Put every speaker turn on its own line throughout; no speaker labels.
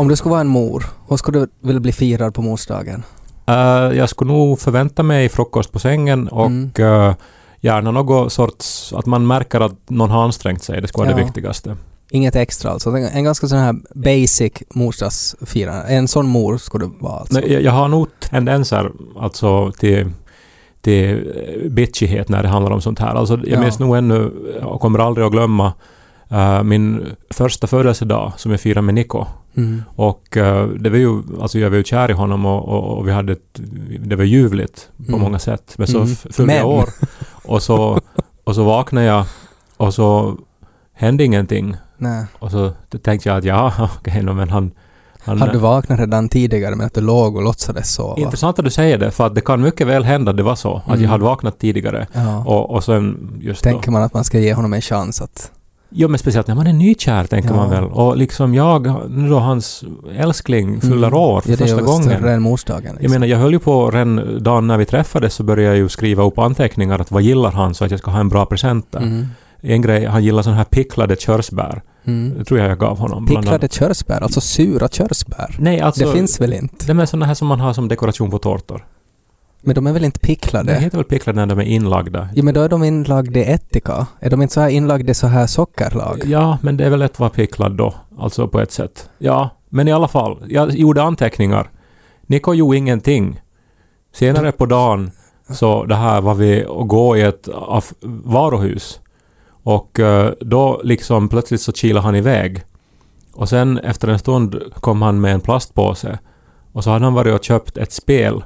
Om du skulle vara en mor, hur skulle du vilja bli firad på morsdagen?
Eh, jag skulle nog förvänta mig frukost på sängen och
Mm.
eh, gärna något sorts... Att man märker att någon har ansträngt sig. Det skulle vara
Ja.
det viktigaste.
Inget extra alltså. En, ganska sån här basic morsdagsfirande. En sån mor skulle du vara alltså.
Nej, jag, har nog tendenser alltså till, till eh, bitchighet när det handlar om sånt här. Alltså, jag
Ja.
minns nog ännu, och kommer aldrig att glömma, eh, min första födelsedag som jag firade med Niko.
Mm.
Och eh, det var ju, alltså jag var ju kär i honom och, och, och vi hade ett, det var ljuvligt på
Mm.
många sätt. Men så
Mm.
fyllde jag år och så, och så vaknade jag och så hände ingenting.
Nej.
Och så tänkte jag att ja, okej, no, men han... han
Hade du vaknat redan tidigare men att du låg och låtsades sova?
Intressant att du säger det, för att det kan mycket väl hända att det var så. Att
Mm.
jag hade vaknat tidigare
Ja.
och, och sen just då...
Tänker man att man ska ge honom en chans att...
Jo, men speciellt när man är nykär, tänker
Ja.
man väl. Och liksom jag, nu då hans älskling fyller
Mm.
år för
ja, det är
första gången.
större än morsdagen.
Jag
Liksom.
menar, jag höll ju på redan dagen när vi träffades så började jag ju skriva upp anteckningar att vad gillar han så att jag ska ha en bra present där.
Mm.
En grej, han gillar sån här picklade körsbär.
Mm.
Det tror jag jag gav honom.
Picklade körsbär, alltså sura körsbär.
Nej, alltså...
det finns väl inte?
De är såna här som man har som dekoration på tårtor.
Men de är väl inte picklade?
heter väl picklade när de är inlagda?
Ja men då är de inlagda i ättika. Är de inte så här inlagda så här sockerlag?
Ja, men det är väl att vara picklad då. Alltså på ett sätt. Ja, men i alla fall. Jag gjorde anteckningar. Niko gjorde ingenting. Senare på dagen så det här var vi och gå i ett varuhus. Och eh, då liksom plötsligt så kilade han iväg. Och sen efter en stund kom han med en plastpåse. Och så hade han varit och köpt ett spel.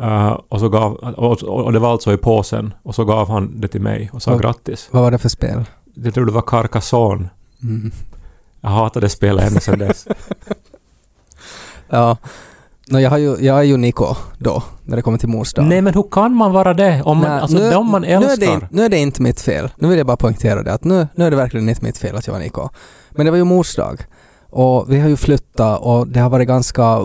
Eh, och, så gav, och, och det var alltså i påsen. Och så gav han det till mig och sa
Vad-
grattis.
Vad var det för spel?
Jag tror det var Carcassonne.
Mm.
Jag hatade spelet ända sedan dess.
Ja. No, jag, har ju, jag är ju Niko då, när det kommer till morsdagen.
Nej men hur kan man vara det? Om man,
Nej,
alltså de man
nu, är
älskar.
det, nu är det inte mitt fel. Nu vill jag bara poängtera det att nu, nu är det verkligen inte mitt fel att jag var Niko. Men det var ju morsdag. Och vi har ju flyttat och det har varit ganska...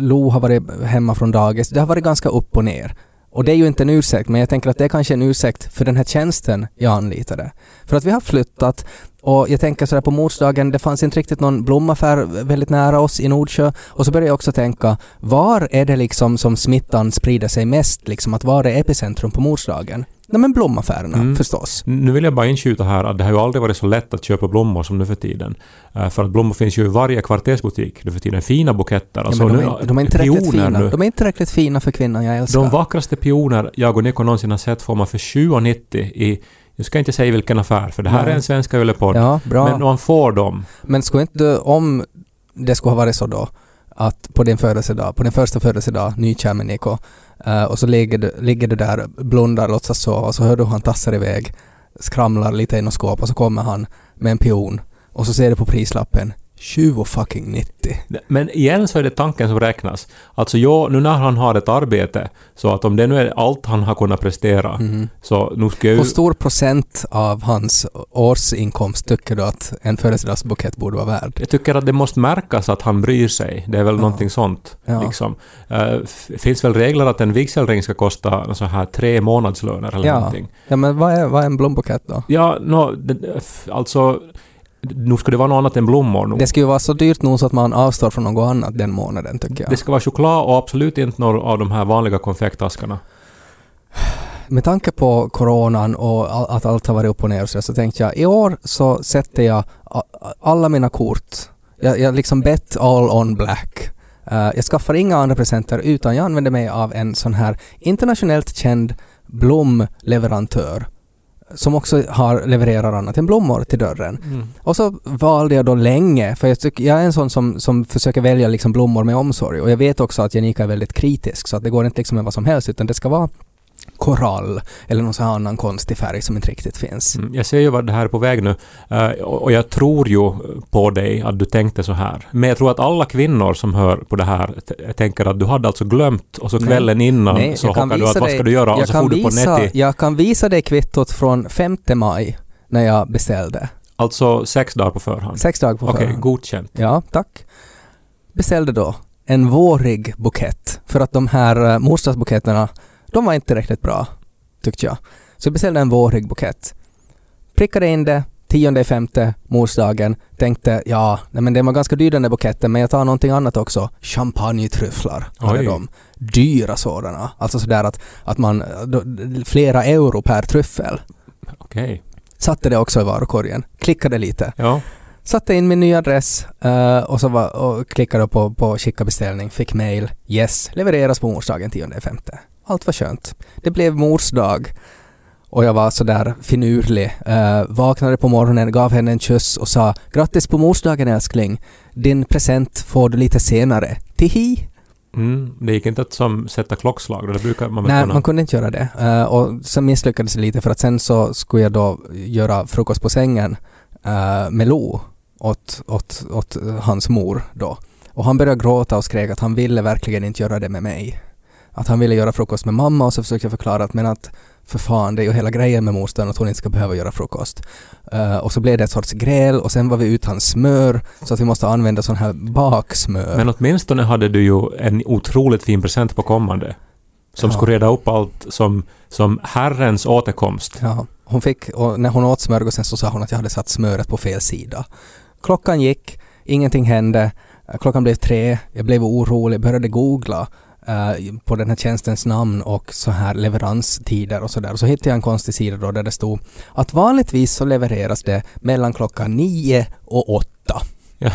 Lo har varit hemma från dagis. Det har varit ganska upp och ner. Och det är ju inte en ursäkt, men jag tänker att det är kanske en ursäkt för den här tjänsten jag anlitade. För att vi har flyttat och jag tänker sådär på morsdagen, det fanns inte riktigt någon blomaffär väldigt nära oss i Nordsjö. Och så började jag också tänka, var är det liksom som smittan sprider sig mest? Liksom att var är epicentrum på morsdagen? Nej men blomaffärerna
Mm.
förstås.
Nu vill jag bara inskjuta här att det har ju aldrig varit så lätt att köpa blommor som nu för tiden. Eh, för att blommor finns ju i varje kvartersbutik nu för tiden. Fina buketter.
Ja,
Alltså,
de, är, de är inte tillräckligt fina.
nu.
De är inte tillräckligt fina för kvinnan jag älskar.
De vackraste pioner jag och Niko någonsin har sett får man för 7,90 i... Jag ska inte säga vilken affär, för det här
Nej.
är en svenska yllepodd.
Ja, bra.
Men man får dem.
Men skulle inte du, om det skulle ha varit så då, att på din födelsedag, på din första födelsedag, nykär med Niko, uh, eh, och så ligger du, ligger du där, blundar, låtsas sova, och så hör du hur han tassar iväg, skramlar lite i något skåp, och så kommer han med en pion, och så ser du på prislappen, 20 fucking 90.
Men igen så är det tanken som räknas. Alltså jo, nu när han har ett arbete, så att om det nu är allt han har kunnat prestera,
Mhm.
så nu ska jag ju...
Hur stor procent av hans årsinkomst tycker du att en födelsedagsbukett borde vara värd?
Jag tycker att det måste märkas att han bryr sig. Det är väl
Ja.
någonting sånt.
Ja.
Liksom. Uh, finns väl regler att en vigselring ska kosta så här tre månadslöner eller
Ja.
någonting?
Ja men vad är, vad är en blombukett då?
Ja, no, det, alltså... Nu ska det vara något annat än blommor. Nu.
Det ska ju vara så dyrt nog så att man avstår från något annat den månaden tycker jag.
Det ska vara choklad och absolut inte några av de här vanliga konfekttaskarna.
Med tanke på coronan och att allt har varit upp och ner så, så tänkte jag i år så sätter jag alla mina kort. Jag, jag liksom bet all on black. Eh, jag skaffar inga andra presenter utan jag använder mig av en sån här internationellt känd blomleverantör som också har levererar annat än blommor till dörren.
Mm.
Och så valde jag då länge, för jag, tycker, jag är en sån som, som försöker välja liksom blommor med omsorg och jag vet också att Janika är väldigt kritisk så att det går inte liksom med vad som helst utan det ska vara korall eller någon sån här annan konstig färg som inte riktigt finns.
Mm, Jag ser ju vad det här är på väg nu eh, och jag tror ju på dig att du tänkte så här. Men jag tror att alla kvinnor som hör på det här tänker att du hade alltså glömt och så
Nej.
kvällen innan
Nej,
så hockar du att
visa
vad
dig-
ska du göra och så får du på Netti.
jag kan visa dig kvittot från 5 maj när jag beställde.
Alltså sex dagar på förhand.
Sex dagar på
Okej,
förhand.
godkänt.
Ja, tack. Beställde då en vårig bukett för att de här uh, morsdagsbuketterna, de var inte riktigt bra, tyckte jag. Så jag beställde en vårig bukett. Prickade in det, tionde femte, morsdagen. Tänkte, ja, nej men det var ganska dyr den där buketten, men jag tar någonting annat också. Champagnetryfflar hade de. Dyra sådana. Alltså sådär att, att man, då, flera euro per tryffel.
Okej.
Satte det också i varukorgen. Klickade lite.
Ja.
Satte in min nya adress eh, och, så var, och klickade på, på skicka beställning, fick mail, yes, levereras på morsdagen 10.5. Allt var skönt. Det blev morsdag och jag var sådär finurlig. Uh, vaknade på morgonen, gav henne en kyss och sa grattis på morsdagen älskling. Din present får du lite senare. Tihi!
Mm, det gick inte att som sätta klockslag, det brukar man
Nej,
kunna.
man kunde inte göra det. Eh, och sen misslyckades det lite för att sen så skulle jag då göra frukost på sängen uh, med Lo åt, åt, åt hans mor då. Och han började gråta och skrek att han ville verkligen inte göra det med mig. Att han ville göra frukost med mamma och så försökte jag förklara att men att för fan, det är ju hela grejen med mostern att hon inte ska behöva göra frukost. Eh, och så blev det ett sorts gräl och sen var vi ut hans smör så att vi måste använda sån här baksmör.
Men åtminstone hade du ju en otroligt fin present på kommande. Som
Ja.
skulle reda upp allt som, som Herrens återkomst.
Ja, hon fick, och när hon åt smörgåsen så sa hon att jag hade satt smöret på fel sida. Klockan gick, ingenting hände, Eh, klockan blev tre, jag blev orolig, började googla eh, på den här tjänstens namn och så här leveranstider och sådär. Så hittade jag en konstig sida då där det stod att vanligtvis så levereras det mellan klockan nio och åtta.
Ja.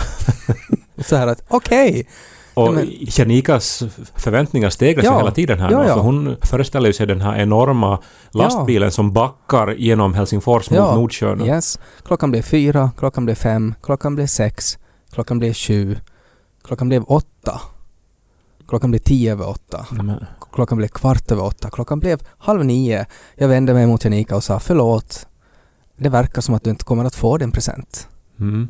så här att okej,
Och
Nej,
Janikas förväntningar stegras ju
Ja.
hela tiden här
Ja, ja.
för hon föreställer ju sig den här enorma lastbilen som backar genom Helsingfors mot
Ja.
Nordsjön.
yes. Klockan blev fyra, klockan blev fem, klockan blev sex, klockan blev sju, klockan blev åtta. Klockan blev tio över åtta.
Nej, men-
Klockan blev kvart över åtta. Klockan blev halv nio. Jag vände mig mot Janika och sa förlåt. Det verkar som att du inte kommer att få din present.
Mm.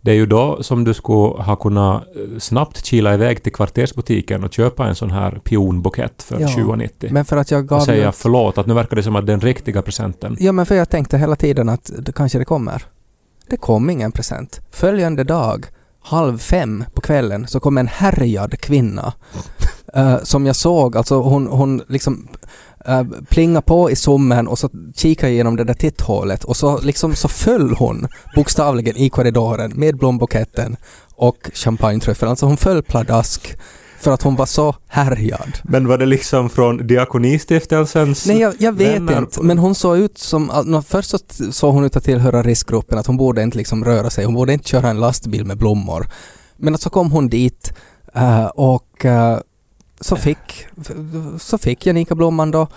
Det är ju då som du skulle ha kunnat eh, snabbt kila iväg till kvartersbutiken och köpa en sån här pionbukett för
Ja,
20,90.
Men för att jag gav
och säga
ju-
förlåt, att nu verkar det som att den riktiga presenten...
Ja, men för jag tänkte hela tiden att det kanske det kommer. Det kom ingen present. Följande dag, halv fem på kvällen, så kom en härjad kvinna. eh, som jag såg, alltså hon, hon liksom uh, plinga på i sommen och så kikade jag genom det där titthålet och så liksom så föll hon bokstavligen i korridoren med blombuketten och champagnetryffeln. Alltså hon föll pladask för att hon var så härjad.
Men var det liksom från Diakonistiftelsens...
Nej, jag, jag vet
vänner
inte. Men hon såg ut som... Först så såg hon ut att tillhöra riskgruppen, att hon borde inte liksom röra sig. Hon borde inte köra en lastbil med blommor. Men att så kom hon dit eh, och eh, så fick, så fick Janika blomman då.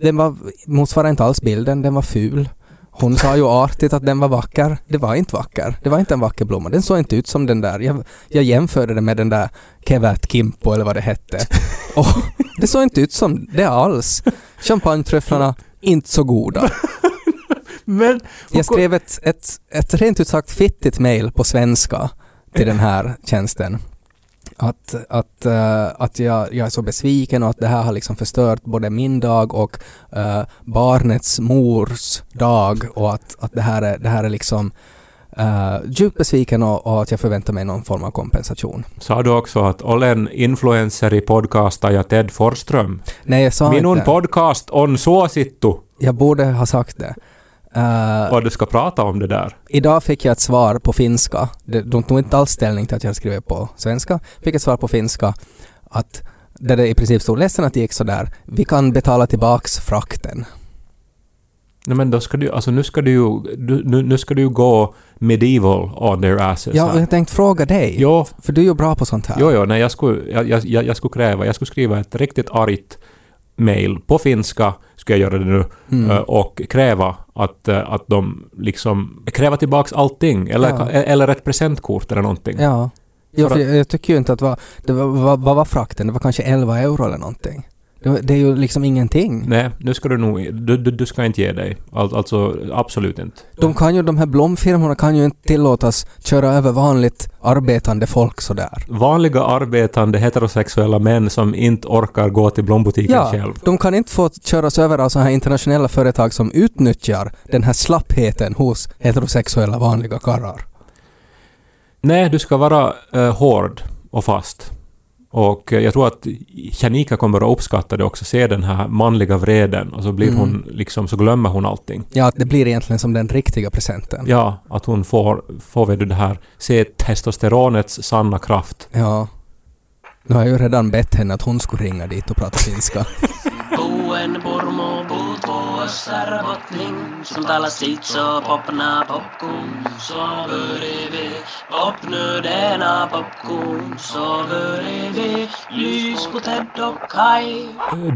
Den var, motsvarade inte alls bilden, den var ful. Hon sa ju artigt att den var vacker. Det var inte vacker. Det var inte en vacker blomma. Den såg inte ut som den där. Jag, jag jämförde den med den där Kevat Kimpo eller vad det hette. Och det såg inte ut som det alls. Champagnetryfflarna, inte så goda.
Men...
Jag skrev ett, ett, ett rent ut sagt fittigt mail på svenska till den här tjänsten. Att, att, eh, att jag, jag är så besviken och att det här har liksom förstört både min dag och eh, barnets mors dag och att, att det, här är, det här är liksom uh, djupt besviken och, och att jag förväntar mig någon form av kompensation.
Sa du också att olen influencer i podcasta ja Ted Forsström?
Nej, jag sa
Minun
inte.
podcast on suosittu.
Jag borde ha sagt det. Eh,
Och du ska prata om det där.
Idag fick jag ett svar på finska. De, tog inte alls ställning till att jag skrev på svenska. Fick ett svar på finska att där det i princip stod ledsen att det gick sådär. Vi kan betala tillbaks frakten.
Nej men då ska du alltså nu ska du ju, nu, nu ska du ju gå medieval on their asses
Ja, och jag tänkte fråga dig.
Jo,
För du är ju bra på sånt här.
jo, jo, nej jag skulle, jag, jag, jag, skulle kräva, jag skulle skriva ett riktigt argt mail på finska, ska jag göra det nu,
Mm.
eh, och kräva att, eh, att de liksom, kräva tillbaks allting, eller,
Ja.
eller ett presentkort eller någonting.
Ja. Ja,
För
jag, jag tycker ju inte att vad, det var, vad, vad var frakten? Det var kanske 11 euro eller någonting. Det, är ju liksom ingenting.
Nej, nu ska du nog... Du, du, du ska inte ge dig. Al, alltså, absolut inte.
De kan ju, de här blomfirmorna kan ju inte tillåtas köra över vanligt arbetande folk sådär.
Vanliga arbetande heterosexuella män som inte orkar gå till blombutiken
Ja,
själv.
de kan inte få köras över av sådana här internationella företag som utnyttjar den här slappheten hos heterosexuella vanliga karlar.
Nej, du ska vara eh, hård och fast. Och eh, jag tror att Janika kommer att uppskatta det också, se den här manliga vreden och så blir
Mm.
hon liksom, så glömmer hon allting.
Ja, att det blir egentligen som den riktiga presenten.
Ja, att hon får, får vet du det här, se testosteronets sanna kraft.
Ja. Nu har jag ju redan bett henne att hon skulle ringa dit och prata finska.
Puossar bottling Som talar sitt så popna popcorn Så vi popnödena popcorn Så vi lys på Ted och Kai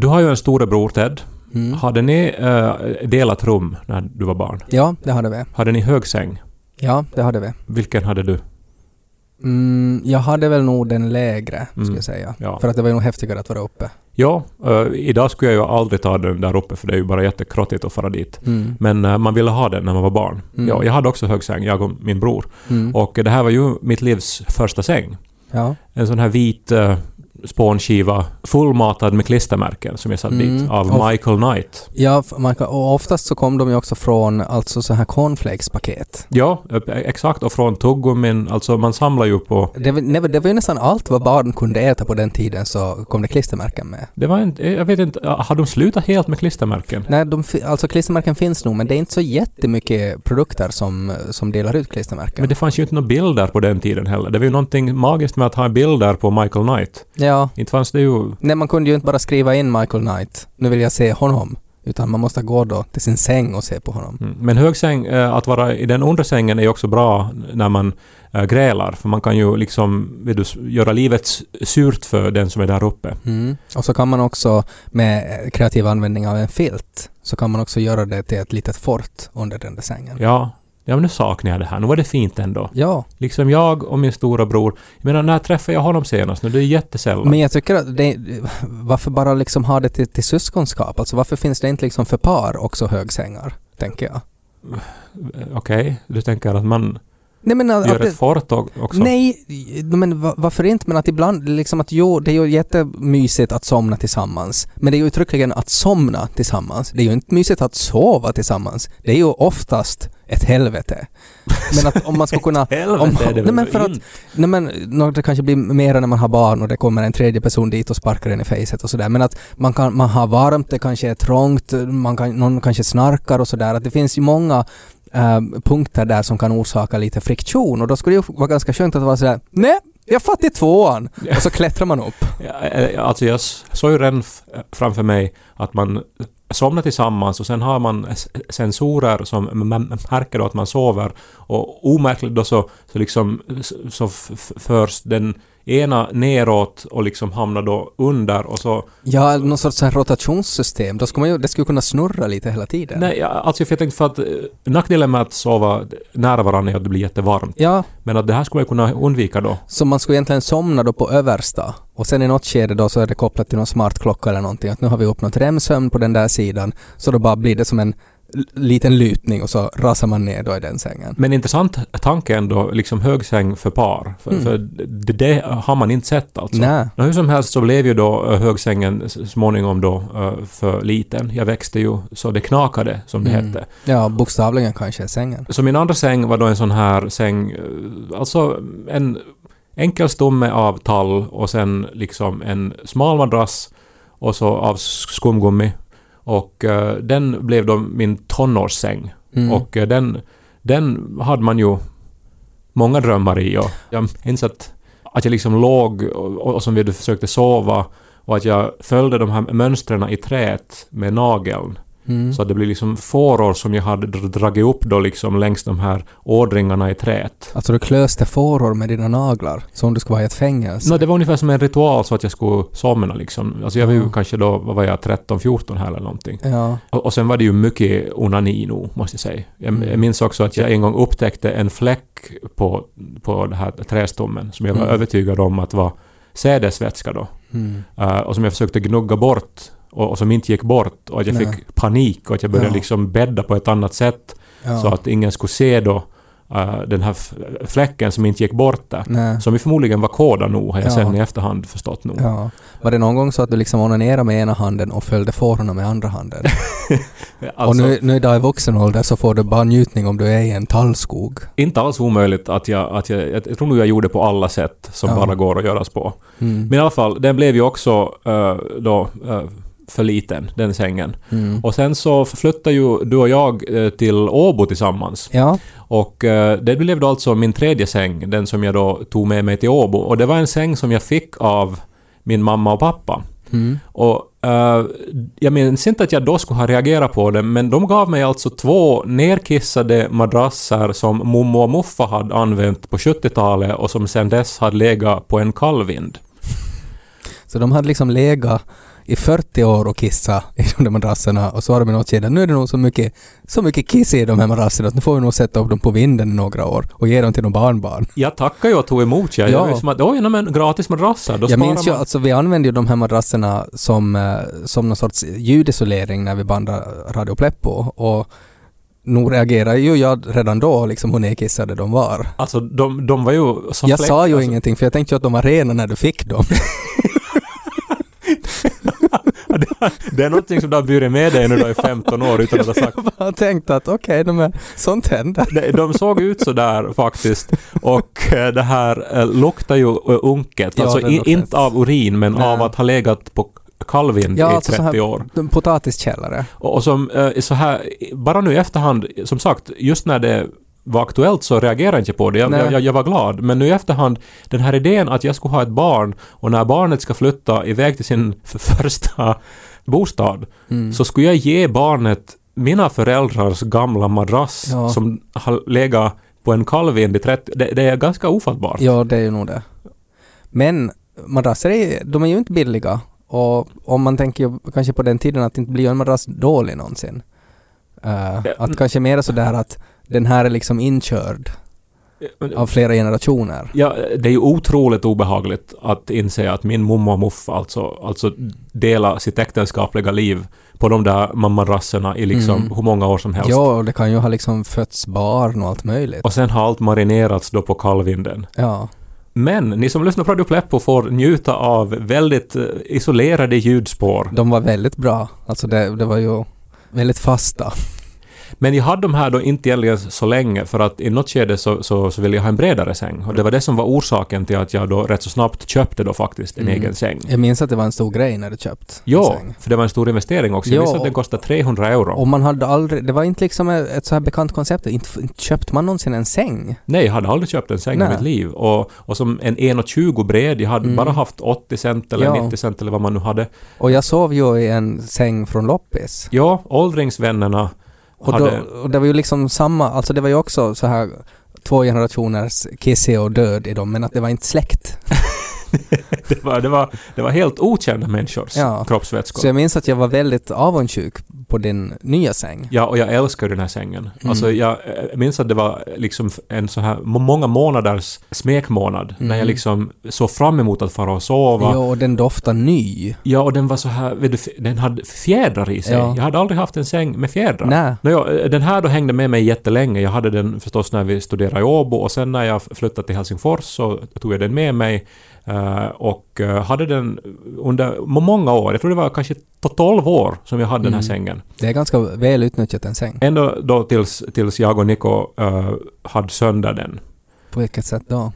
Du har ju en storebror Ted.
Mm.
Hade ni eh, delat rum när du var barn?
Ja, det hade vi.
Hade ni hög säng?
Ja, det hade vi.
Vilken hade du?
Mm, jag hade väl nog den lägre, skulle
Mm.
jag säga.
Ja.
För att det var nog häftigare att vara uppe.
Ja, eh, idag skulle jag ju aldrig ta den där uppe för det är ju bara jättekrottigt att fara dit.
Mm.
Men eh, man ville ha den när man var barn.
Mm.
Ja, jag hade också hög säng, jag och min bror.
Mm.
Och det här var ju mitt livs första säng.
Ja.
En sån här vit uh, spånskiva fullmatad med klistermärken som jag satt
Mm.
dit av
Och-
Michael Knight.
Ja, och oftast så kom de ju också från alltså så här cornflakes-paket.
Ja, eh, exakt. Och från tuggummin, alltså man samlar ju på...
Det, var- var- det var ju nästan allt vad barn kunde äta på den tiden så kom det klistermärken med.
Det var inte, jag vet inte, har de slutat helt med klistermärken?
Nej, de, alltså klistermärken finns nog men det är inte så jättemycket produkter som, som delar ut klistermärken.
Men det fanns ju inte några bilder på den tiden heller. Det var ju någonting magiskt med att ha bilder på Michael Knight.
Ja,
Inte fanns det ju...
nej man kunde ju inte bara skriva in Michael Knight, nu vill jag se honom. Utan man måste gå då till sin säng och se på honom.
Mm. Men högsäng, eh, att vara i den undre sängen är ju också bra när man eh, grälar. För man kan ju liksom du, göra livet surt för den som är där uppe.
Mm. Och så kan man också med kreativ användning av en filt så kan man också göra det till ett litet fort under den där sängen.
Ja, ja men nu saknar jag det här. Nu var det fint ändå.
Ja,
Liksom jag och min stora bror. Jag menar, när träffade jag honom senast? Nu, det är jättesällan.
men jag tycker att det, varför bara liksom ha det till, till syskonskap? Alltså varför finns det inte liksom för par också högsängar? Tänker jag.
Okej, du tänker att man
Nej men
gör
det,
ett fort också?
Nej, men va- varför inte? Men att ibland liksom att jo, det är ju jättemysigt att somna tillsammans. Men det är ju uttryckligen att somna tillsammans. Det är ju inte mysigt att sova tillsammans. Det är ju oftast ett helvete. Men att om man ska kunna... Om,
är det
nej men för att, nej men det kanske blir mer när man har barn och det kommer en tredje person dit och sparkar en i facet och sådär. Men att man kan, man har varmt, det kanske är trångt, man kan, någon kanske snarkar och sådär. Att det finns ju många eh, punkter där som kan orsaka lite friktion och då skulle det ju vara ganska skönt att vara sådär nej, jag fatt i tvåan! Och så klättrar man upp.
Ja, eh, Alltså jag såg ju redan f- framför mig att man somnar tillsammans och sen har man sensorer som märker då att man sover och omärkligt då så, så liksom så förs den ena neråt och liksom hamnar då under och så...
Ja, någon sorts här rotationssystem. Då skulle man ju, det skulle kunna snurra lite hela tiden.
Nej, alltså jag tänkte för att eh, nackdelen med att sova nära varandra är att det blir jättevarmt.
Ja,
Men att det här skulle jag kunna undvika då.
så man skulle egentligen somna då på översta och sen i något skede då så är det kopplat till någon smart klocka eller någonting att nu har vi uppnått REM-sömn på den där sidan så då bara blir det som en liten lutning och så rasar man ner då i den sängen.
Men intressant tanke ändå, liksom högsäng för par. För,
Mm.
för det, det har man inte sett alltså.
Nej.
Hur som helst så blev ju då eh, högsängen småningom då eh, för liten. Jag växte ju så det knakade, som det
Mm.
hette.
Ja, bokstavligen kanske sängen.
Så min andra säng var då en sån här säng, eh, alltså en enkel stomme av tall och sen liksom en smal madrass och så av skumgummi. Och eh, den blev då min tonårssäng.
Mm.
Och eh, den, den hade man ju många drömmar i och jag minns att, att jag liksom låg och, och som vi försökte sova och att jag följde de här mönstren i träet med nageln.
Mm.
Så det blir liksom fåror som jag hade dr- dragit upp då liksom längs de här ådringarna i träet.
Alltså du klöste fåror med dina naglar som du skulle vara i ett fängelse.
Nå, det var ungefär som en ritual så att jag skulle somna liksom. Alltså jag var ju
Ja.
kanske då, vad var jag, 13-14 här eller någonting.
Ja.
Och, och sen var det ju mycket onani nog, måste jag säga. Jag,
Mm.
jag minns också att jag en gång upptäckte en fläck på, på den här trästommen som jag var
Mm.
övertygad om att var sädesvätska då.
Mm.
Eh, och som jag försökte gnugga bort och, och som inte gick bort och att jag
Nej.
fick panik och att jag började
Ja.
liksom bädda på ett annat sätt
Ja.
så att ingen skulle se då eh, den här fläcken som inte gick bort där.
Nej.
Som ju förmodligen var kodad nog, har jag
Ja.
sen i efterhand förstått nog.
Ja. Var det någon gång så att du liksom onanerade med ena handen och följde fårorna med andra handen? och
Alltså,
nu, nu idag i vuxen ålder så får du bara njutning om du är i en tallskog.
inte alls omöjligt att jag, att jag, jag, jag tror nog jag gjorde på alla sätt som
Ja.
bara går att göras på.
Mm.
Men i alla fall, den blev ju också eh, då eh, för liten, den sängen.
Mm.
Och sen så flyttade ju du och jag eh, till Åbo tillsammans.
Ja,
Och eh, det blev då alltså min tredje säng, den som jag då tog med mig till Åbo. Och det var en säng som jag fick av min mamma och pappa.
mm.
Och eh, jag minns inte att jag då skulle ha reagerat på det, men de gav mig alltså två nerkissade madrasser som mommo och muffa hade använt på 70-talet och som sedan dess hade legat på en kallvind.
Så de hade liksom legat i 40 år och kissa i de där madrasserna och så har de i något skede, nu är det nog så mycket, så mycket kiss i de här madrasserna att nu får vi nog sätta upp dem på vinden i några år och ge dem till några barnbarn.
Jag tackar ju och tog emot. Jag,
Ja.
jag att, oj, men gratis madrasser. Då
Jag minns ju,
man.
alltså vi använde ju de här madrasserna som, eh, som någon sorts ljudisolering när vi bandade Radio Pleppo och nog reagerade ju jag redan då liksom hur nedkissade de var.
Alltså, de, de var ju
jag
fläck-
sa ju
alltså,
ingenting för jag tänkte ju att de var rena när du fick dem.
Det är någonting som du har burit med dig när du är 15 år utan att ha sagt
jag bara tänkte att okej, de är, sånt händer.
De, de såg ut så där faktiskt. Och eh, det här eh, luktar ju eh, unket.
Ja,
alltså i,
luktar-
inte av urin men
Nej.
av att ha legat på kallvind
Ja,
i
alltså så
30
här-
år.
Potatiskällare.
Och, och som så här, bara nu i efterhand, som sagt, just när det var aktuellt så reagerade jag inte på det. Jag, jag, jag var glad. Men nu i efterhand, den här idén att jag skulle ha ett barn och när barnet ska flytta iväg till sin första bostad
Mm.
så skulle jag ge barnet mina föräldrars gamla madrass
Ja.
som har legat på en kallvind i 30... Det, det är ganska ofattbart.
Ja, det är ju nog det. Men madrasser är, de är ju inte billiga. Och om man tänker kanske på den tiden att det inte blir en madrass dålig någonsin.
Ja.
att kanske mer sådär att den här är liksom inkörd av flera generationer.
Ja, det är ju otroligt obehagligt att inse att min mamma och muffa alltså, alltså delar sitt äktenskapliga liv på de där madrasserna i liksom
Mm.
hur många år som helst.
Ja, och det kan ju ha liksom fötts barn och allt möjligt.
Och sen har allt marinerats då på kallvinden.
Ja.
Men ni som lyssnar på Radio Pleppo får njuta av väldigt eh, isolerade ljudspår.
De var väldigt bra. Alltså det, det var ju väldigt fasta.
Men jag hade de här då inte egentligen så länge för att i något skede så, så, så ville jag ha en bredare säng. Och det var det som var orsaken till att jag då rätt så snabbt köpte då faktiskt en
Mm.
egen säng.
Jag minns att det var en stor grej när du köpte
Ja,
säng.
för det var en stor investering också. Jag
Ja.
minns att den kostade 300 euro.
Och man hade aldrig, det var inte liksom ett, så här bekant koncept. Inte, inte köpte man någonsin en säng.
Nej, jag hade aldrig köpt en säng i
Nej.
mitt liv. Och, och som en 1,20 bred, jag hade
Mm.
bara haft 80 cent eller
Ja.
90 cent eller vad man nu hade.
Och jag sov ju i en säng från loppis.
Ja, åldringsvännerna
Och,
hade...
då, och det var ju liksom samma, alltså det var ju också så här två generationers kissig och död i dem, men att det var inte släkt.
det, var, det, var, det var helt okända människors
Ja.
kroppsvätskor.
Så jag minns att jag var väldigt avundsjuk på din nya säng.
Ja, och jag älskar den här sängen.
Mm.
Alltså jag eh, minns att det var liksom en så här må- många månaders smekmånad när jag
Mm.
liksom såg fram emot att fara och sova.
Ja, och den doftar ny.
Ja, och den var så här, vet du, den hade fjädrar i sig.
Ja.
Jag hade aldrig haft en säng med fjädrar.
Nej.
Nåja, den här då hängde med mig jättelänge. Jag hade den förstås när vi studerade i Åbo och sen när jag flyttade till Helsingfors så tog jag den med mig eh, och eh, hade den under må- många år. Jag tror det var kanske to- 12 år som jag hade den här
Mm.
sängen.
Det är ganska väl utnyttjat en säng.
Ändå då tills, tills jag och Niko uh, hade sönder den.
På vilket sätt då?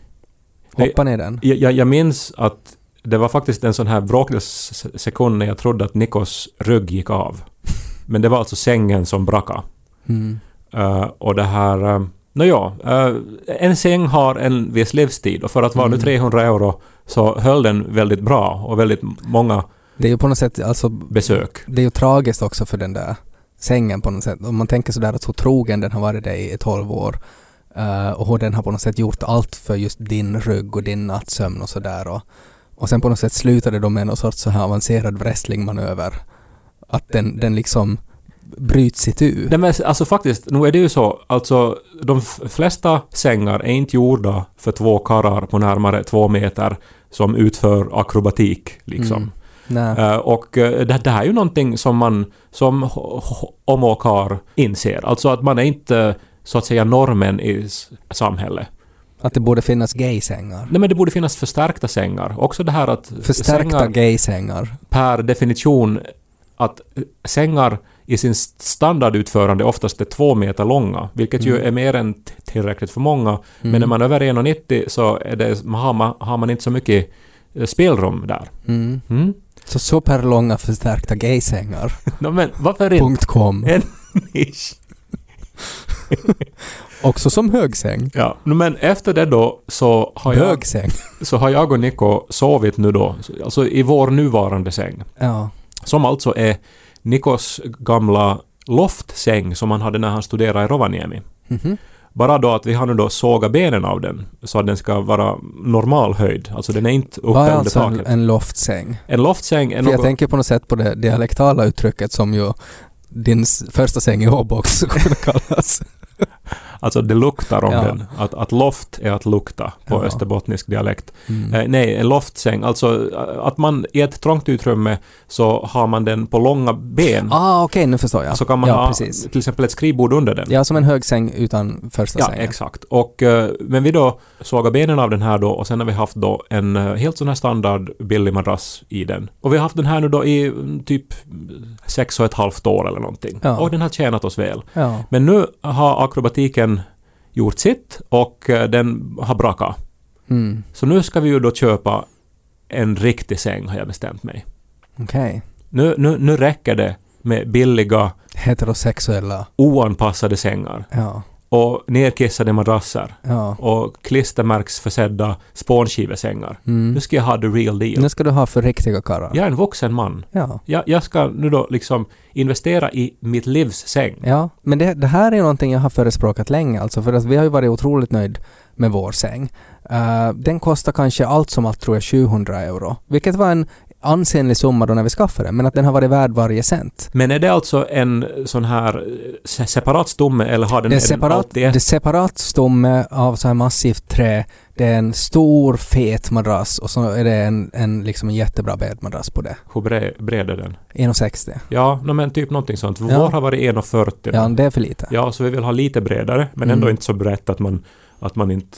Hoppa ner den?
Jag, jag, jag minns att det var faktiskt en sån här bråkdels sekund när jag trodde att Nikos rygg gick av. Men det var alltså sängen som brakade.
Mm.
Uh, och det här... Uh, Nåja, uh, en säng har en viss livstid och för att vara nu
Mm.
300 euro så höll den väldigt bra och väldigt många
Det är ju på något sätt, alltså,
besök.
det är ju tragiskt också för den där sängen på något sätt. Om man tänker sådär att så trogen den har varit dig i 12 år eh, och hur den har på något sätt gjort allt för just din rygg och din nattsömn och sådär. Och, och sen på något sätt slutade de med någon sorts så här avancerad wrestlingmanöver. Att den, den liksom bryts itu.
Nej men alltså faktiskt, nu är det ju så, alltså de flesta sängar är inte gjorda för två karlar på närmare två meter som utför akrobatik liksom.
Mm. Nej.
Eh, och eh, det, det här är ju någonting som man som homo och kar inser. Alltså att man är inte så att säga normen i samhället.
Att det borde finnas gaysängar.
Nej men det borde finnas förstärkta sängar. Också det här att
Förstärkta
sängar
gaysängar.
per definition att sängar i sin standardutförande oftast är två meter långa, vilket ju
Mm.
är mer än tillräckligt för många. Men när man är över 1,90 så är det, har, man, har man inte så mycket eh, spelrum där.
Mm.
Mm?
Så superlånga förstärkta gaysängar.
No, men varför inte?
Punkt .com.
En nisch.
Också som högsäng.
Ja, men efter det då så har, jag, så har jag och Nico sovit nu då, alltså i vår nuvarande säng.
Ja.
Som alltså är Nikos gamla loftsäng som han hade när han studerade i Rovaniemi.
Mhm.
Bara då att vi har nu då sågat benen av den så att den ska vara normal höjd. Alltså den är inte uppe
Vad är
under
alltså en,
taket.
en loftsäng?
En loftsäng är
För jag
något...
tänker på något sätt på det dialektala uttrycket som ju din första säng i Åbo också skulle kallas.
Alltså det luktar om
Ja.
den. Att, att loft är att lukta på
Ja.
österbottnisk dialekt.
Mm.
Eh, nej, en loftsäng. Alltså eh, att man i ett trångt utrymme så har man den på långa ben.
Ah, okej, nu förstår jag.
Så kan man
ja,
ha
precis.
till exempel ett skrivbord under den.
Ja, som en högsäng utan första
Ja,
sängen.
exakt. Och, eh, men vi då sågar benen av den här då och sen har vi haft då en eh, helt sån här standard billig madrass i den. Och vi har haft den här nu då i mm, typ sex och ett halvt år eller någonting.
Ja.
Och den har tjänat oss väl.
Ja.
Men nu har akrobatiken gjort sitt och eh, den har brakat.
Mm.
Så nu ska vi ju då köpa en riktig säng har jag bestämt mig.
Okej.
Nu, nu, nu räcker det med billiga
Heterosexuella.
oanpassade sängar
Ja.
Och nerkissade madrasser
Ja.
och klistermärksförsedda spånskivesängar.
Mm.
Nu ska jag ha the real deal.
Nu ska du ha för riktiga karlar.
Jag är en vuxen man.
Ja.
Jag, jag ska nu då liksom investera i mitt livs säng.
Ja, men det, det här är någonting jag har förespråkat länge alltså för att vi har ju varit otroligt nöjd med vår säng. Eh, den kostar kanske allt som allt tror jag 700 euro, vilket var en ansenlig summa då när vi skaffade den, men att den har varit värd varje cent.
Men är det alltså en sån här eh, se- separat stomme eller har den,
Det är
den
separat,
alltid
det är separat stomme av så här massivt trä. Det är en stor fet madrass och så är det en, en liksom en jättebra bäddmadrass på det.
Hur bred, bred är den?
1,60.
Ja, no, men typ någonting sånt. Vår
Ja.
har varit 1,40.
Ja, det är för lite.
Ja, så vi vill ha lite bredare, men
Mm.
ändå inte så brett att man, att man inte...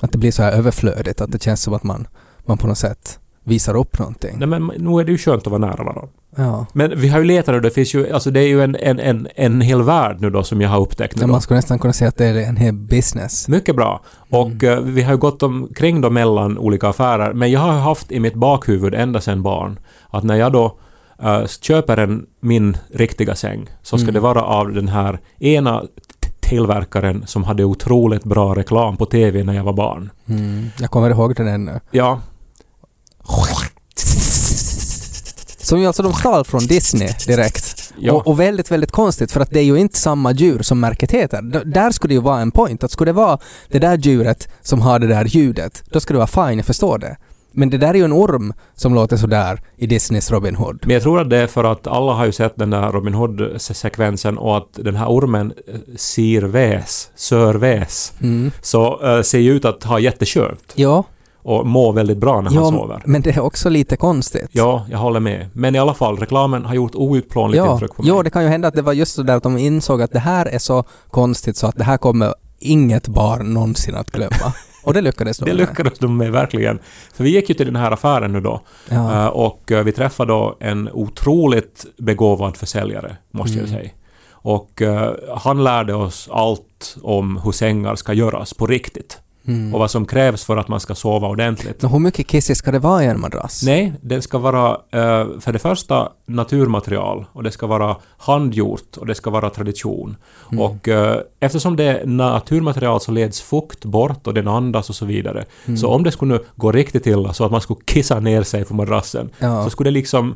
Att det blir så här överflödigt, att det känns som att man, man på något sätt visar upp någonting.
Nej, men nu är det ju skönt att vara nära varandra.
Ja.
Men vi har ju letat och det finns ju, alltså det är ju en, en, en, en hel värld nu då som jag har upptäckt då.
man skulle nästan kunna säga att det är en hel business.
Mycket bra. Och
Mm.
eh, vi har ju gått omkring då mellan olika affärer, men jag har haft i mitt bakhuvud ända sedan barn att när jag då eh, köper en, min riktiga säng så ska
Mm.
det vara av den här ena tillverkaren som hade otroligt bra reklam på TV när jag var barn.
Mm. Jag kommer ihåg den ännu.
Ja,
Som ju alltså de stal från Disney direkt.
Ja.
Och, och väldigt, väldigt konstigt för att det är ju inte samma djur som märket heter. D- där skulle det ju vara en point. Att skulle det vara det där djuret som har det där ljudet, då skulle det vara fine, jag förstår det. Men det där är ju en orm som låter sådär i Disneys Robin Hood.
Men jag tror att det är för att alla har ju sett den där Robin Hood-sekvensen och att den här ormen eh, sirväs, sörväs,
Mm.
så eh, ser ju ut att ha jätteskönt
Ja,
och mår väldigt bra när han
ja
sover.
men det är också lite konstigt.
Ja, jag håller med. Men i alla fall, reklamen har gjort outplånligt
ja,
intryck på mig.
ja, det kan ju hända att det var just så där att de insåg att det här är så konstigt så att det här kommer inget barn någonsin att glömma. Och det lyckades de
det
med.
lyckades de med verkligen. För vi gick ju till den här affären nu då
Ja.
eh, och eh, vi träffade då en otroligt begåvad försäljare, måste jag
Mm.
säga. Och eh, han lärde oss allt om hur sängar ska göras på riktigt.
Mm.
och vad som krävs för att man ska sova ordentligt.
Nå, hur mycket kissig ska det vara i en madrass?
Nej, den ska vara eh, för det första naturmaterial och det ska vara handgjort och det ska vara tradition.
Mm.
Och eh, eftersom det är naturmaterial så leds fukt bort och den andas och så vidare.
Mm.
Så om det skulle gå riktigt illa så att man skulle kissa ner sig på madrassen
Ja.
så skulle det liksom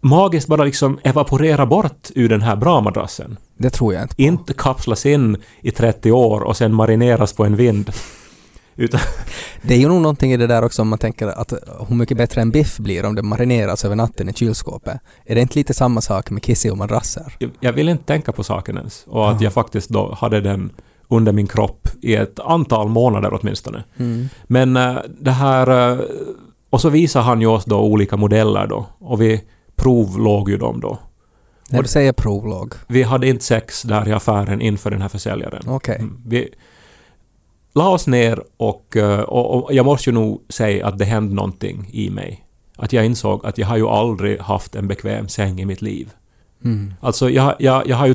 magiskt bara liksom evaporera bort ur den här bra madrassen.
Det tror jag inte på.
Inte kapslas in i 30 år och sen marineras på en vind. Utan
Det är ju nog någonting i det där också om man tänker att hur mycket bättre en biff blir om det marineras över natten i kylskåpet. Är det inte lite samma sak med kissig och madrasser?
jag- jag vill inte tänka på saken ens. Och att
Ja.
jag faktiskt då hade den under min kropp i ett antal månader åtminstone.
Mm.
Men eh, det här... eh, Och så visade han ju oss då olika modeller då. Och vi provlåg ju dem då.
När du säger provlogg.
Vi hade inte sex där i affären inför den här försäljaren.
Okej.
Mm, Vi la oss ner och, eh, och, och jag måste ju nog säga att det hände någonting i mig. Att jag insåg att jag har ju aldrig haft en bekväm säng i mitt liv.
Mm.
Alltså jag, jag, jag har ju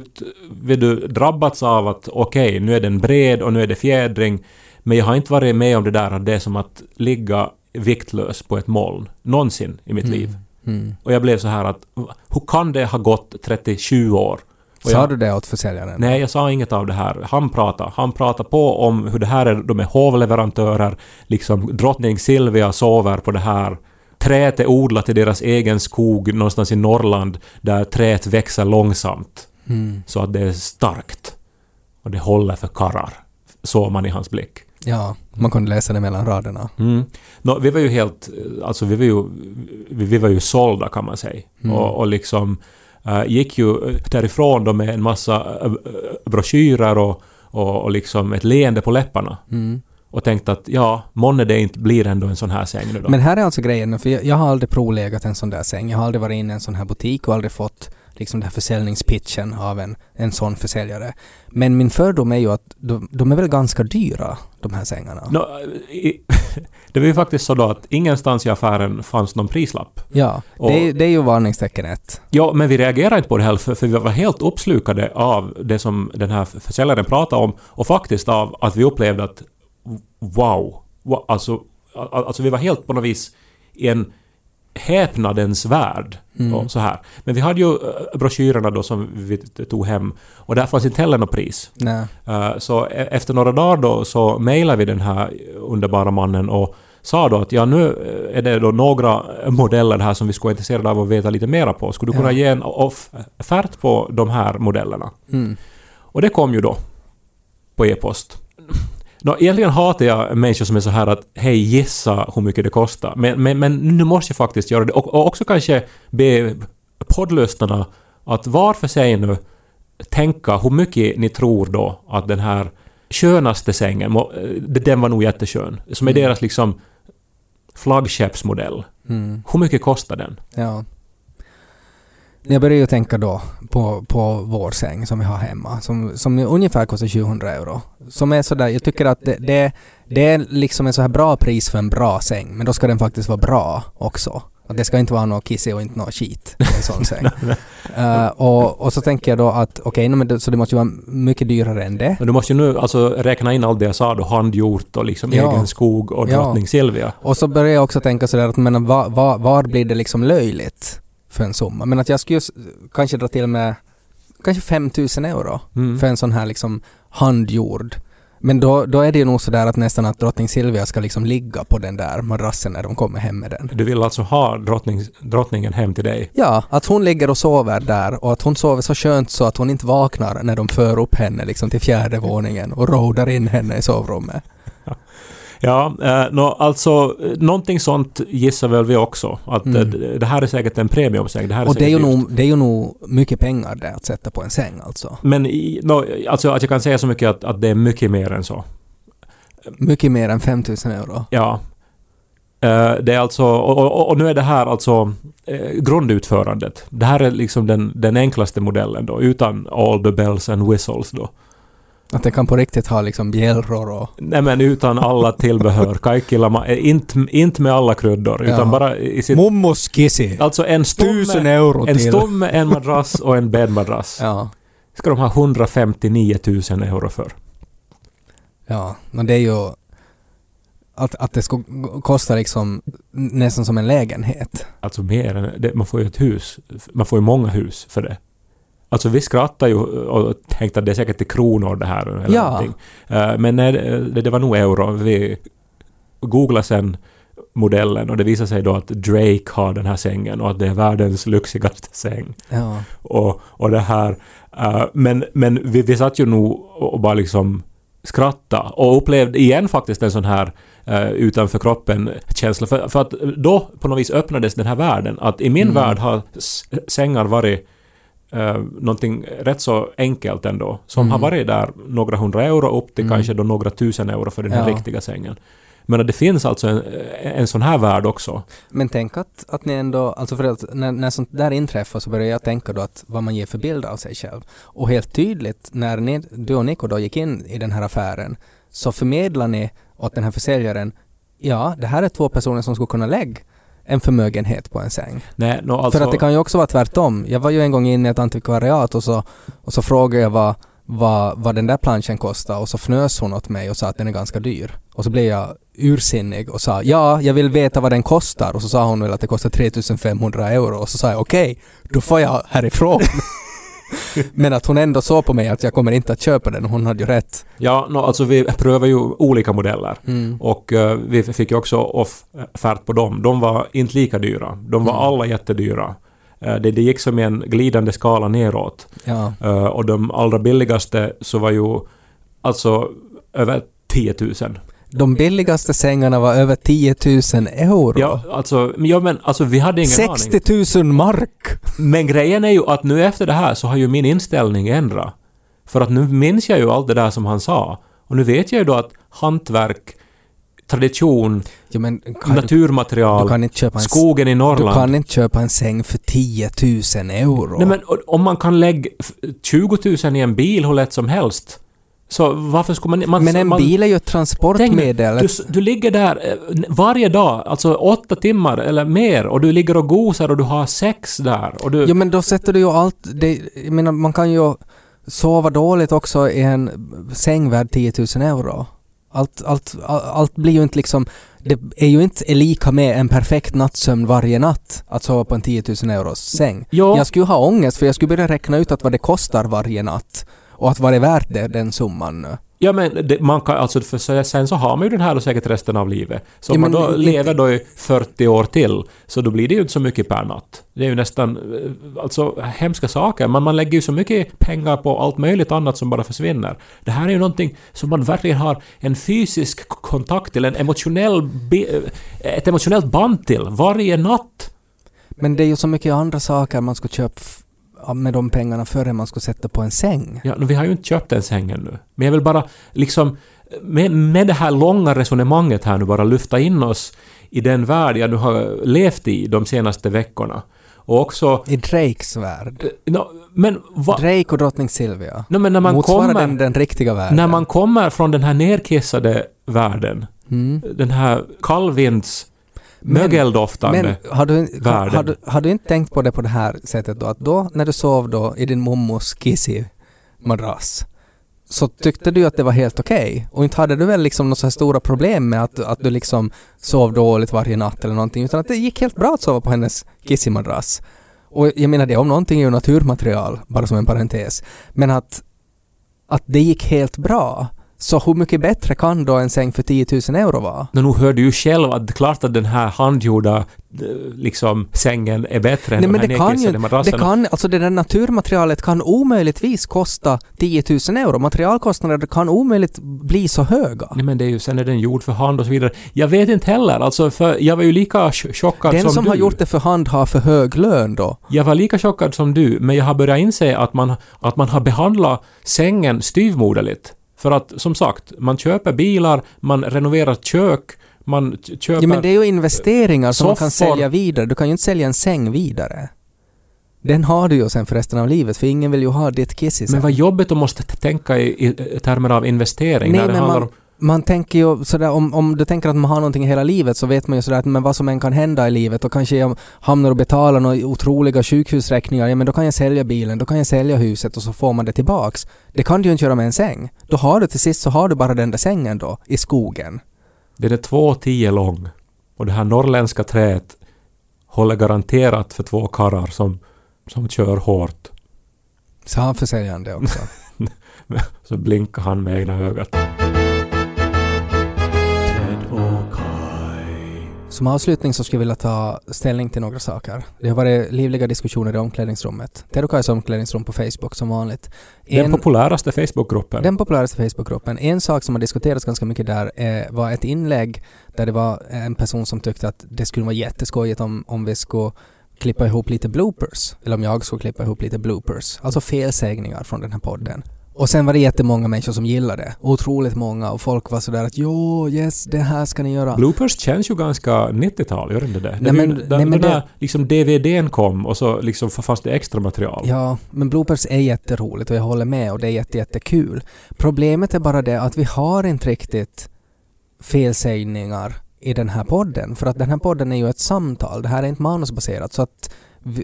vet du, drabbats av att okej, nu är den bred och nu är det fjädring. Men jag har inte varit med om det där att det är som att ligga viktlös på ett moln. Någonsin i mitt
Mm.
liv.
Mm.
Och jag blev så här att hur kan det ha gått 37 år? Och
Sa
jag,
du det åt försäljaren?
Nej, jag sa inget av det här. Han pratade. Han pratade på om hur det här är, de är hovleverantörer, liksom drottning Silvia sover på det här. Träet är odlat i deras egen skog någonstans i Norrland där träet växer långsamt
Mm.
så att det är starkt. Och det håller för karrar. Såg man i hans blick.
Ja, man kunde läsa det mellan raderna.
Mm. Nå, vi var ju helt, alltså vi var ju, vi, vi var ju sålda kan man säga.
Mm.
Och, och liksom gick ju därifrån då med en massa uh, broschyrer och, och, och liksom ett leende på läpparna.
Mm.
Och tänkte att ja, månne det inte blir ändå en sån här säng nu då.
Men här är alltså grejen, för jag, jag har aldrig provlegat en sån där säng. Jag har aldrig varit inne i en sån här butik och aldrig fått liksom den här försäljningspitchen av en, en sån försäljare. Men min fördom är ju att de, de är väl ganska dyra, de här sängarna?
Nå, i, det var ju faktiskt så då att ingenstans i affären fanns någon prislapp.
Ja,
Och-
det, är- det är ju varningstecken ett.
Ja, men vi reagerade inte på det heller för, för vi var helt uppslukade av det som den här försäljaren pratade om och faktiskt av att vi upplevde att wow, wow alltså, al- alltså vi var helt på något vis i en häpnadens värld.
Mm.
Och så här. Men vi hade ju eh, broschyrerna då som vi tog hem och där fanns inte heller något pris. Eh, Så e- efter några dagar då så mejlade vi den här underbara mannen och sa då att ja nu eh, är det då några modeller här som vi skulle vara intresserade av att veta lite mera på. Skulle du kunna
Ja.
ge en offert på de här modellerna?
Mm.
Och det kom ju då på e-post. Nå, egentligen hatar jag människor som är så här att hej gissa hur mycket det kostar. Men, men, men nu måste jag faktiskt göra det. Och, och också kanske be poddlyssnarna att var för sig nu tänka hur mycket ni tror då att den här skönaste sängen, eh, den var nog jätteskön, som är
Mm.
deras liksom flaggskeppsmodell.
Mm.
Hur mycket kostar den?
Ja. Jag börjar ju tänka då på, på vår säng som vi har hemma, som, som ungefär kostar 700 euro. Som är sådär, jag tycker att det, det, det är liksom en så här bra pris för en bra säng, men då ska den faktiskt vara bra också. Att det ska inte vara något kissig och inte något skit i en sån säng. Eh, och, och så tänker jag då att okej, okay, det, så det måste ju vara mycket dyrare än det.
Men du måste ju nu alltså räkna in allt det jag sa då, handgjort och liksom
Ja.
egen skog och
Ja.
drottning Silvia.
Och så börjar jag också tänka sådär att men var, var, var blir det liksom löjligt för en summa? Men att jag skulle kanske dra till med kanske 5000 euro
Mm.
för en sån här liksom handgjord. Men då, då är det ju nog sådär att nästan att drottning Silvia ska liksom ligga på den där madrassen när de kommer hem med den.
Du vill alltså ha drottning, drottningen hem till dig?
Ja, att hon ligger och sover där och att hon sover så skönt så att hon inte vaknar när de för upp henne liksom till fjärde våningen och rodar in henne i sovrummet.
Ja, eh, nå, alltså någonting sånt gissar väl vi också. Att
Mm.
eh, det här är säkert en premiumsäng. Det här är
Och det är, ju
dyrt.
nog, det är ju nog mycket pengar det att sätta på en säng alltså.
Men i, nå, alltså att jag kan säga så mycket att, att det är mycket mer än så.
Mycket mer än 5000 euro.
Ja. Eh, det är alltså, och, och, och nu är det här alltså eh, grundutförandet. Det här är liksom den, den enklaste modellen då, utan all the bells and whistles då.
Att det kan på riktigt ha liksom bjällror och...
Nej men utan alla tillbehör, kaikilla, eh, inte, inte med alla kryddor, utan
Ja.
bara i sitt...
Mommos kissi!
Alltså en
Tusen
stomme,
euro
en
till!
stomme, en madrass och en bäddmadrass.
Ja.
Ska de ha 159 000 euro för.
Ja, men det är ju... Att, att det ska kosta liksom nästan som en lägenhet.
Alltså mer än... Det, man får ju ett hus. Man får ju många hus för det. Alltså vi skrattar ju och tänkte att det är säkert i kronor det här eller
Ja.
någonting. Eh, Men nej, det, det var nog euro. Vi googlade sen modellen och det visade sig då att Drake har den här sängen och att det är världens lyxigaste säng.
Ja.
och, och det här. eh, men men vi, vi satt ju nog och bara liksom skratta och upplevde igen faktiskt en sån här uh, utanför kroppen-känsla. För, för att då på något vis öppnades den här världen. Att i min
Mm.
värld har sängar varit uh, någonting rätt så enkelt ändå. Som
Mm.
har varit där några hundra euro upp till
Mm.
kanske då några tusen euro för den här
Ja.
riktiga sängen. Men det finns alltså en, en sån här värld också.
Men tänk att, att ni ändå, alltså för att när, när sånt där inträffar så börjar jag tänka då att vad man ger för bild av sig själv. Och helt tydligt när ni, du och Nico då gick in i den här affären så förmedlar ni åt den här försäljaren, ja det här är två personer som skulle kunna lägga en förmögenhet på en säng.
Nej, no, alltså,
För att det kan ju också vara tvärtom. Jag var ju en gång inne i ett antikvariat och så, och så frågade jag vad, vad, vad den där planschen kostar och så fnös hon åt mig och sa att den är ganska dyr. Och så blev jag ursinnig och sa ja, jag vill veta vad den kostar och så sa hon väl att det kostar 3500 euro och så sa jag okej, då får jag härifrån. Men att hon ändå såg på mig att jag kommer inte att köpa den och hon hade ju rätt.
Ja, no, alltså vi prövar ju olika modeller.
Mm.
Och eh, vi fick ju också offert på dem. De var inte lika dyra. De var
Mm.
alla jättedyra. Eh, det, det gick som en glidande skala neråt.
Ja.
Eh, och de allra billigaste så var ju alltså över 10 000.
De billigaste sängarna var över 10 000 euro.
Ja, alltså, ja, men alltså vi hade ingen aning.
60 000 mark!
Men grejen är ju att nu efter det här så har ju min inställning ändrat. För att nu minns jag ju allt det där som han sa. Och nu vet jag ju då att hantverk, tradition,
du,
naturmaterial,
du en
skogen i
Du
Norrland.
kan inte köpa en säng för 10 000 euro.
Nej men om man kan lägga f- 20 000 i en bil hur lätt som helst. Så varför skulle man... man
Men en
man,
bil är ju ett
Tänk
transportmedel.
du, s- du ligger där eh, varje dag, alltså åtta timmar eller mer, och du ligger och gosar och du har sex där. Och du,
Jo men då sätter du ju allt... Det, jag menar man kan ju sova dåligt också i en säng värd 10 000 euro. Allt, allt, all- allt blir ju inte liksom... Det är ju inte lika med en perfekt nattsömn varje natt att sova på en 10 000 euros säng.
ja,
Jag skulle ju ha ångest för jag skulle börja räkna ut att vad det kostar varje natt och att vad det är värt det, den summan
ja, men det, man kan alltså, för sen så har man ju den här då säkert resten av livet. Så
Ja,
om man
men
då
inte-
lever då i 40 år till, så då blir det ju inte så mycket per natt. Det är ju nästan, eh, alltså hemska saker. Man, man lägger ju så mycket pengar på allt möjligt annat som bara försvinner. Det här är ju någonting som man verkligen har en fysisk kontakt till, en emotionell, eh, ett emotionellt band till varje natt.
Men det är ju så mycket andra saker man skulle köpa med de pengarna före man skulle sätta på en säng.
Ja, vi har ju inte köpt den sängen nu. Men jag vill bara liksom med, med det här långa resonemanget här nu bara lyfta in oss i den värld jag nu har levt i de senaste veckorna. Och också...
I Drakes värld.
eh, no, men va,
Drake och drottning Silvia.
no, men när man
Motsvarar
kommer...
den den riktiga världen?
När man kommer från den här nerkissade världen,
Mm.
den här kallvinds mögeldoftande...
Men har du,
världen.
har, du, har du inte tänkt på det på det här sättet då? Att då när du sov då i din mommos Kissi-madrass så tyckte du att det var helt okej? Och inte hade du väl liksom några så här stora problem med att, att du liksom sov dåligt varje natt eller någonting utan att det gick helt bra att sova på hennes Kissi-madrass. Och jag menar det om någonting är ju naturmaterial, bara som en parentes. Men att, att det gick helt bra. Så hur mycket bättre kan då en säng för 10 000 euro vara?
Men nu hör du ju själv att det är klart att den här handgjorda eh, liksom sängen är bättre än
Nej
de
men
här
det kan ju
nedkissade
det
madrasserna.
kan, alltså det där naturmaterialet kan omöjligtvis kosta 10 000 euro. Materialkostnader kan omöjligt bli så höga.
Nej men det är ju, sen är den gjord för hand och så vidare. Jag vet inte heller, alltså för jag var ju lika ch- chockad
Den
som,
som
du.
har gjort det för hand har för hög lön då.
Jag var lika chockad som du, men jag har börjat inse att man, att man har behandlat sängen styvmoderligt. För att, som sagt, man köper bilar, man renoverar kök, man köper...
Ja men det är ju investeringar som man kan sälja vidare. Du kan ju inte sälja en säng vidare. Den har du ju sen för resten av livet för ingen vill ju ha ditt kiss i
Men
säng.
vad jobbigt att måste tänka i, i termer av investering
Nej
när det
men
handlar
man,
om...
man tänker ju sådär om, om du tänker att man har någonting hela livet så vet man ju sådär att men vad som än kan hända i livet och kanske jag hamnar och betalar några otroliga sjukhusräkningar, ja men då kan jag sälja bilen, då kan jag sälja huset och så får man det tillbaks. Det kan du ju inte göra med en säng. Då har du till sist så har du bara den där sängen då, i skogen.
Den är två tio lång. Och det här norrländska träet håller garanterat för två karrar som, som kör hårt.
Så han försäljande också.
Så blinkar han med ena ögat.
Som avslutning så skulle jag vilja ta ställning till några saker. Det har varit livliga diskussioner i omklädningsrummet. Kajs omklädningsrum på Facebook som vanligt.
Den
En-
populäraste Facebookgruppen.
Den populäraste Facebookgruppen. En sak som har diskuterats ganska mycket där eh, var ett inlägg där det var en person som tyckte att det skulle vara jätteskojigt om, om vi skulle klippa ihop lite bloopers. Eller om jag skulle klippa ihop lite bloopers. Alltså felsägningar från den här podden. Och sen var det jättemånga människor som gillade det. Otroligt många. Och folk var sådär att jo, yes, det här ska ni göra.
Bloopers känns ju ganska 90-tal, gör det inte det?
Nej, men-
det,
nej,
den,
men
den
det-
liksom DVDn kom och så liksom fanns det extra material.
Ja, men bloopers är jätteroligt och jag håller med och det är jätte, jättekul. Problemet är bara det att vi har inte riktigt felsägningar i den här podden. För att den här podden är ju ett samtal. Det här är inte manusbaserat så att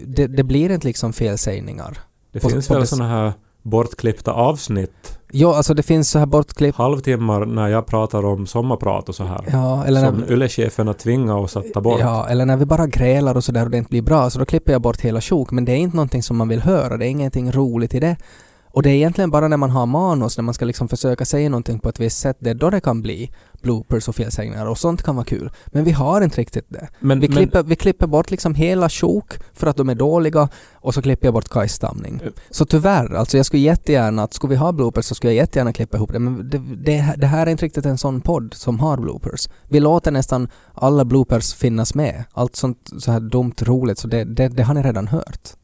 det, det blir inte liksom felsägningar.
Det
På-
finns
på
väl såna här bortklippta avsnitt,
Ja, alltså det finns så här bortklipp.
halvtimmar när jag pratar om sommarprat och så här.
Ja, eller
som
när,
Yle-cheferna tvingar oss att ta bort.
ja, eller när vi bara grälar och sådär och det inte blir bra så då klipper jag bort hela sjok. Men det är inte någonting som man vill höra. Det är ingenting roligt i det. Och det är egentligen bara när man har manus, när man ska liksom försöka säga någonting på ett visst sätt, det är då det kan bli bloopers och felsägningar och sånt kan vara kul. Men vi har inte riktigt det.
Men,
Vi
men,
klipper, vi klipper bort liksom hela sjok för att de är dåliga och så klipper jag bort Kajs stamning.
Eh.
Så tyvärr, alltså jag skulle jättegärna, att skulle vi ha bloopers så skulle jag jättegärna klippa ihop det. Men det, det, det här är inte riktigt en sån podd som har bloopers. Vi låter nästan alla bloopers finnas med. Allt sånt så här dumt roligt, så det, det, det har ni redan hört.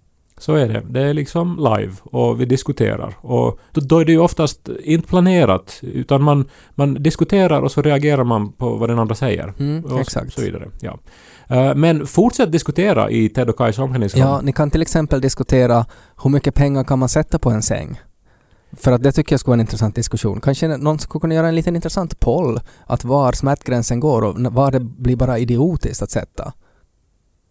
Så är det. Det är liksom live och vi diskuterar. Och då, är det ju oftast inte planerat, utan man, man diskuterar och så reagerar man på vad den andra säger.
Mm,
Och
exakt.
Så vidare. Ja. Eh, Men fortsätt diskutera i Ted och Kajs omklädningsrum.
Ja, ni kan till exempel diskutera hur mycket pengar kan man sätta på en säng? För att det tycker jag skulle vara en intressant diskussion. Kanske någon skulle kunna göra en liten intressant poll att var smärtgränsen går och var det blir bara idiotiskt att sätta.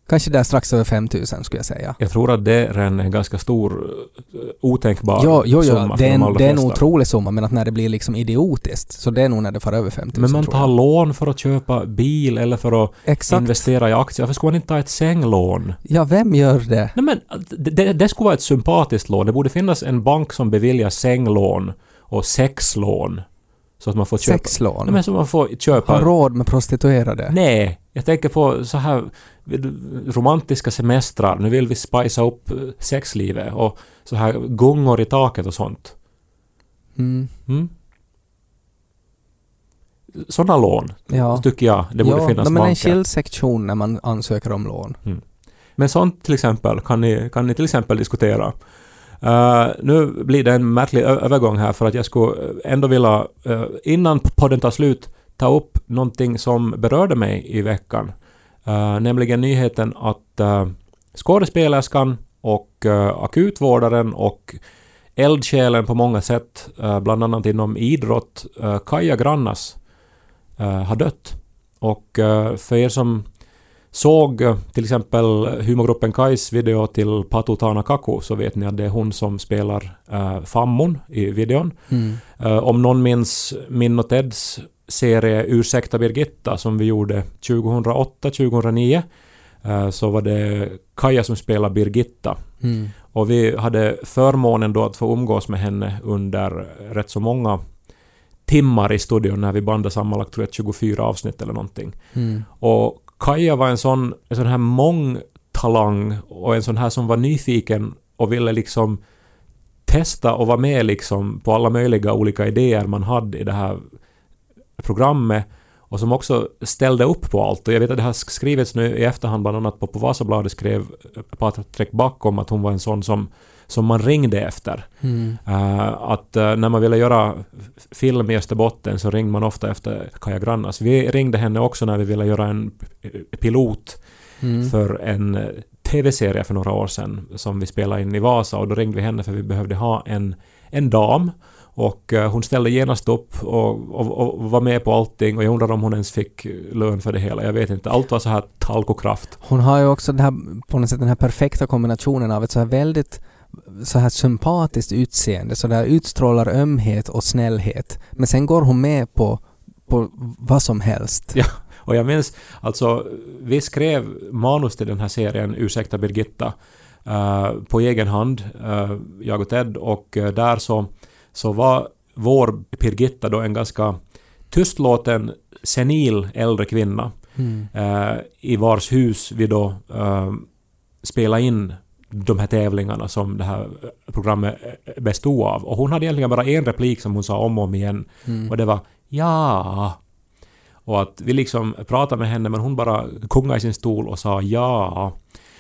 Kanske där strax över 5000 skulle jag säga.
Jag tror att det är en ganska stor, eh, otänkbar
Ja, jo,
summa
jo,
för
det är, en, det är en otrolig summa men att när det blir liksom idiotiskt så det är nog när det får över 5000
Men man tar lån för att köpa bil eller för att
Exakt.
investera i aktier. Varför ska man inte ta ett sänglån?
Ja, vem gör det?
Nej men det, det, det skulle vara ett sympatiskt lån. Det borde finnas en bank som beviljar sänglån och sexlån. Så att man får köpa...
Sexlån?
Nej men så man får köpa...
Har råd med prostituerade?
Nej, jag tänker på så här romantiska semestrar. Nu vill vi spicea upp eh, sexlivet och så här gungor i taket och sånt.
Mm.
Mm? Sådana lån,
Ja.
tycker jag, det borde
ja,
finnas
men en
banker.
skild sektion när man ansöker om lån.
Men sånt till exempel kan ni, kan ni till exempel diskutera. Eh, nu blir det en märklig övergång här för att jag skulle ändå vilja, eh, innan podden tar slut, ta upp någonting som berörde mig i veckan. Eh, nämligen nyheten att uh, skådespelerskan och uh, akutvårdaren och eldsjälen på många sätt, uh, bland annat inom idrott, uh, Kaja Grannas, har dött. Och för er som såg eh, till exempel humorgruppen Kais video till Patu Tanakaku så vet ni att det är hon som spelar uh, Fammon i videon.
Mm.
Eh, om någon minns min och Teds serie Ursäkta Birgitta som vi gjorde 2008-2009 eh, så var det Kaja som spelade Birgitta.
Mm.
Och vi hade förmånen då att få umgås med henne under rätt så många timmar i studion när vi bandade sammanlagt tror jag 24 avsnitt eller någonting.
Mm.
Och Kaja var en sån, en sån här mångtalang och en sån här som var nyfiken och ville liksom testa och vara med liksom på alla möjliga olika idéer man hade i det här programmet och som också ställde upp på allt. Och jag vet att det har skrivits nu i efterhand, bland annat på, på Vasabladet skrev Patrik Back om att hon var en sån som, som man ringde efter.
Mm.
Eh, att eh, när man ville göra film i Österbotten så ringde man ofta efter Kaja Grannas. Vi ringde henne också när vi ville göra en pilot
Mm.
för en eh, TV-serie för några år sedan som vi spelade in i Vasa och då ringde vi henne för vi behövde ha en, en dam och hon ställde genast upp och, och, och var med på allting och jag undrar om hon ens fick lön för det hela. Jag vet inte. Allt var så här talkokraft.
Hon har ju också här, på något sätt den här perfekta kombinationen av ett så här väldigt så här sympatiskt utseende, så där utstrålar ömhet och snällhet. Men sen går hon med på, på vad som helst.
Ja. Och jag minns, alltså, vi skrev manus till den här serien Ursäkta Birgitta eh, på egen hand, eh, jag och Ted, och eh, där så, så var vår Birgitta då en ganska tystlåten, senil äldre kvinna
Mm.
i vars hus vi då spelade in de här tävlingarna som det här programmet bestod av. Och hon hade egentligen bara en replik som hon sa om och om igen
Mm.
och det var ja. Och att vi liksom pratade med henne men hon bara kungade i sin stol och sa ja.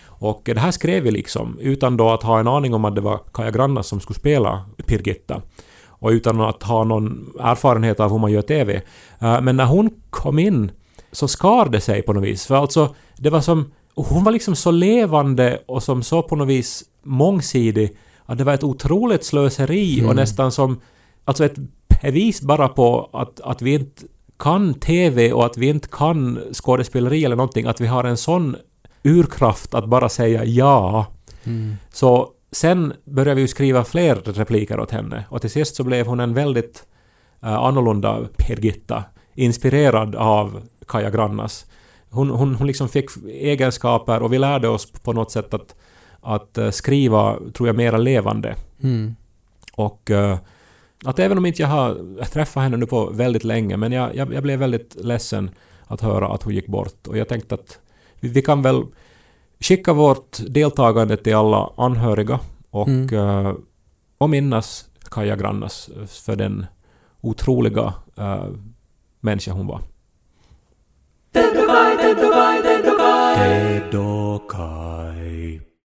Och det här skrev vi liksom utan då att ha en aning om att det var Kaja Grannas som skulle spela Birgitta. och utan att ha någon erfarenhet av hur man gör TV. Eh, men när hon kom in så skar det sig på något vis. För alltså, det var som... Hon var liksom så levande och som så på något vis mångsidig att det var ett otroligt slöseri
Mm.
och nästan som... Alltså ett bevis bara på att, att vi inte kan TV och att vi inte kan skådespeleri eller någonting, att vi har en sån urkraft att bara säga ja.
Mm.
Så sen började vi ju skriva fler repliker åt henne och till sist så blev hon en väldigt uh, annorlunda Birgitta, inspirerad av Kaja Grannas. Hon, hon, hon liksom fick egenskaper och vi lärde oss på något sätt att, att eh, skriva, tror jag, mera levande.
Mm.
Och eh, att även om inte jag har träffat henne nu på väldigt länge, men jag, jag, jag blev väldigt ledsen att höra att hon gick bort. Och jag tänkte att vi, vi kan väl skicka vårt deltagande till alla anhöriga och,
Mm.
eh, och minnas Kaja Grannas för den otroliga uh, människa hon var.
ドカイ
デドドカイ